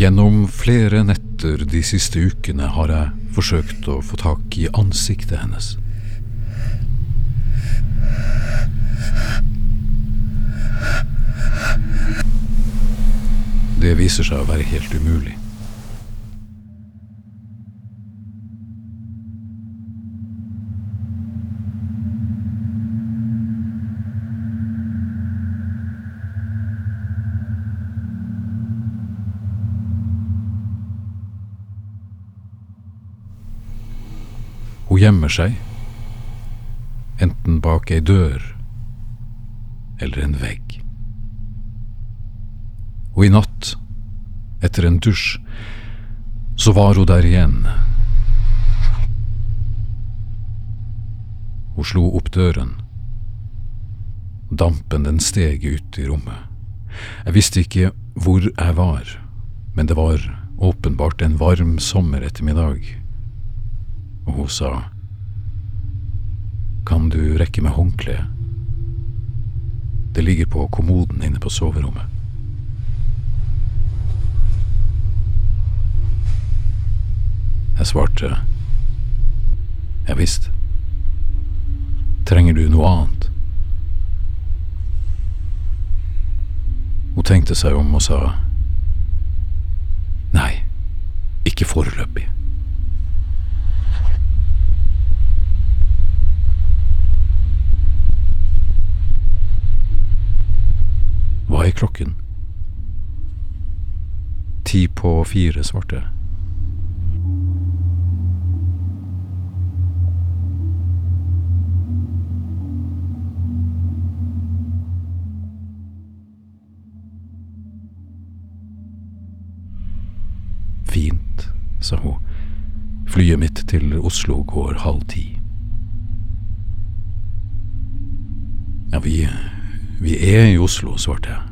Gjennom flere netter de siste ukene har jeg forsøkt å få tak i ansiktet hennes. Det viser seg å være helt umulig. Hun gjemmer seg, enten bak ei dør eller en vegg. Og i natt, etter en dusj, så var hun der igjen. Hun slo opp døren. Dampen den steg ut i rommet. Jeg visste ikke hvor jeg var, men det var åpenbart en varm sommerettermiddag og hun sa, Kan du rekke meg håndkleet? Det ligger på kommoden inne på soverommet. Jeg svarte, Ja visst. Trenger du noe annet? Hun tenkte seg om og sa, Nei, ikke foreløpig. Hva er klokken? Ti på fire, svarte. Fint, sa hun. Flyet mitt til Oslo går halv ti. Ja, vi vi er i Oslo, svarte jeg.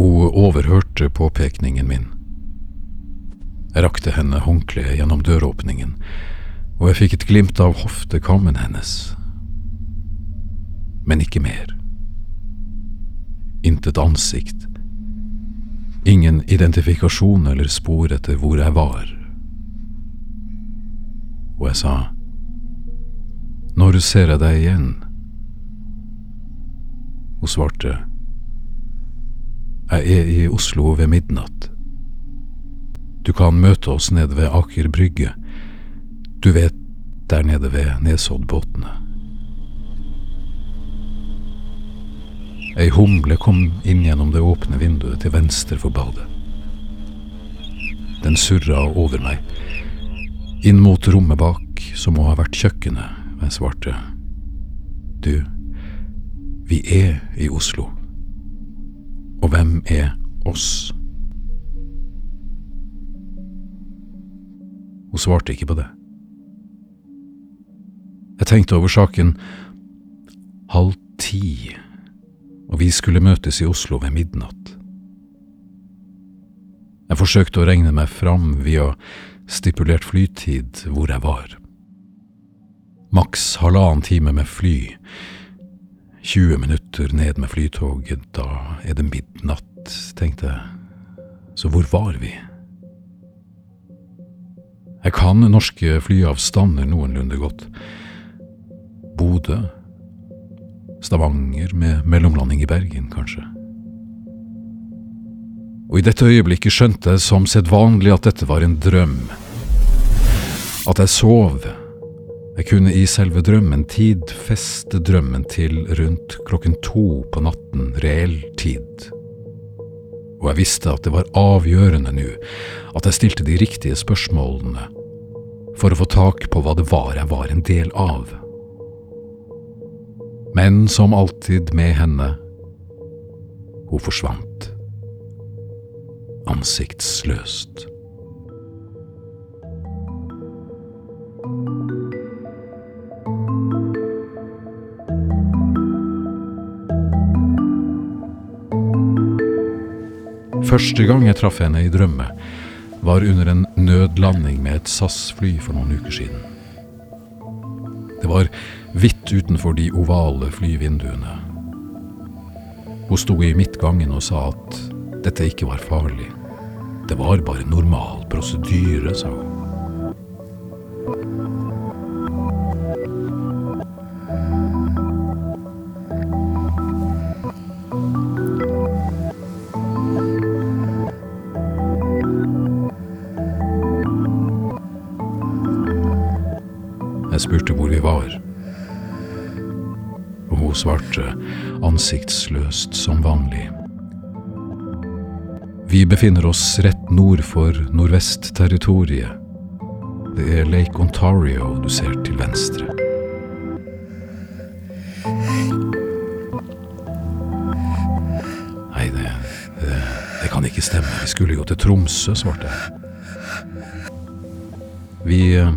Hun overhørte påpekningen min. Jeg rakte henne håndkleet gjennom døråpningen, og jeg fikk et glimt av hoftekammen hennes. Men ikke mer. Intet ansikt. Ingen identifikasjon eller spor etter hvor jeg var. Og jeg sa, Når ser jeg deg igjen? Hun svarte, Jeg er i Oslo ved midnatt. Du kan møte oss nede ved Aker brygge. Du vet, der nede ved Nesoddbåtene. Ei humle kom inn gjennom det åpne vinduet til venstre for badet. Den surra over meg, inn mot rommet bak, som må ha vært kjøkkenet, jeg svarte, Du, vi er i Oslo. Og hvem er oss? Hun svarte ikke på det. Jeg tenkte over saken halv ti, og vi skulle møtes i Oslo ved midnatt. Jeg forsøkte å regne meg fram via stipulert flytid hvor jeg var. Maks halvannen time med fly, 20 minutter ned med flytoget, da er det midnatt, tenkte jeg. Så hvor var vi? Jeg kan norske flyavstander noenlunde godt. Bodø, Stavanger med mellomlanding i Bergen, kanskje. Og i dette øyeblikket skjønte jeg som sedvanlig at dette var en drøm. At jeg sov. Jeg kunne i selve drømmen tid feste drømmen til rundt klokken to på natten reell tid. Og jeg visste at det var avgjørende nå at jeg stilte de riktige spørsmålene for å få tak på hva det var jeg var en del av. Men som alltid med henne, hun forsvant. Ansiktsløst. Første gang jeg traff henne i drømme, var under en nødlanding med et SAS-fly for noen uker siden. Det var hvitt utenfor de ovale flyvinduene. Hun sto i midtgangen og sa at dette ikke var farlig. Det var bare normal prosedyre, sa hun. Jeg spurte hvor vi var, og hun svarte ansiktsløst som vanlig. Vi befinner oss rett nord for Nordvest-territoriet. Det er Lake Ontario du ser til venstre. Nei, det, det, det kan ikke stemme. Vi skulle jo til Tromsø, svarte jeg. Vi, eh,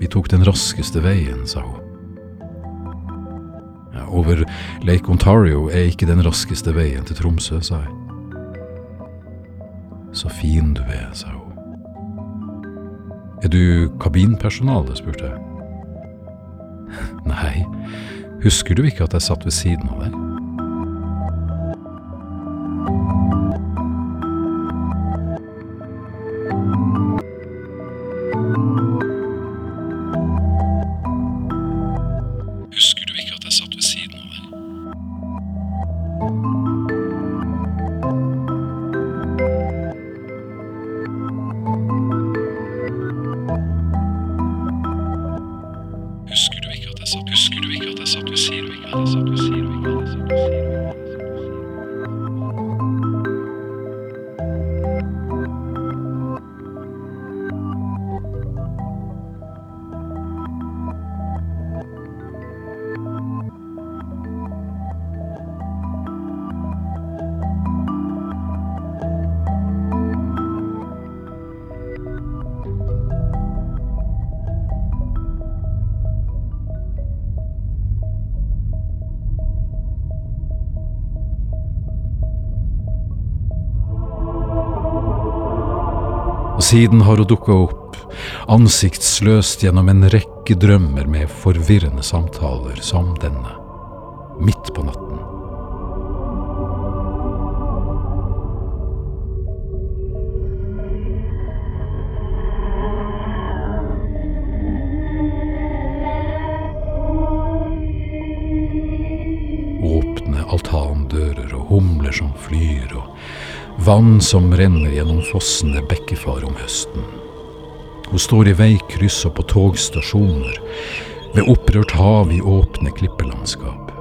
vi tok den raskeste veien, sa hun. Over Lake Ontario er ikke den raskeste veien til Tromsø, sa jeg. Så fin du er, sa hun. Er du kabinpersonale, spurte jeg. Nei, husker du ikke at jeg satt ved siden av deg? thank siden har hun dukka opp, ansiktsløst gjennom en rekke drømmer med forvirrende samtaler som denne, midt på natten. Åpne altandører og humler som flyr, og vann som renner gjennom fossende bekkefar om høsten. Hun står i veikryss og på togstasjoner, ved opprørt hav i åpne klippelandskap.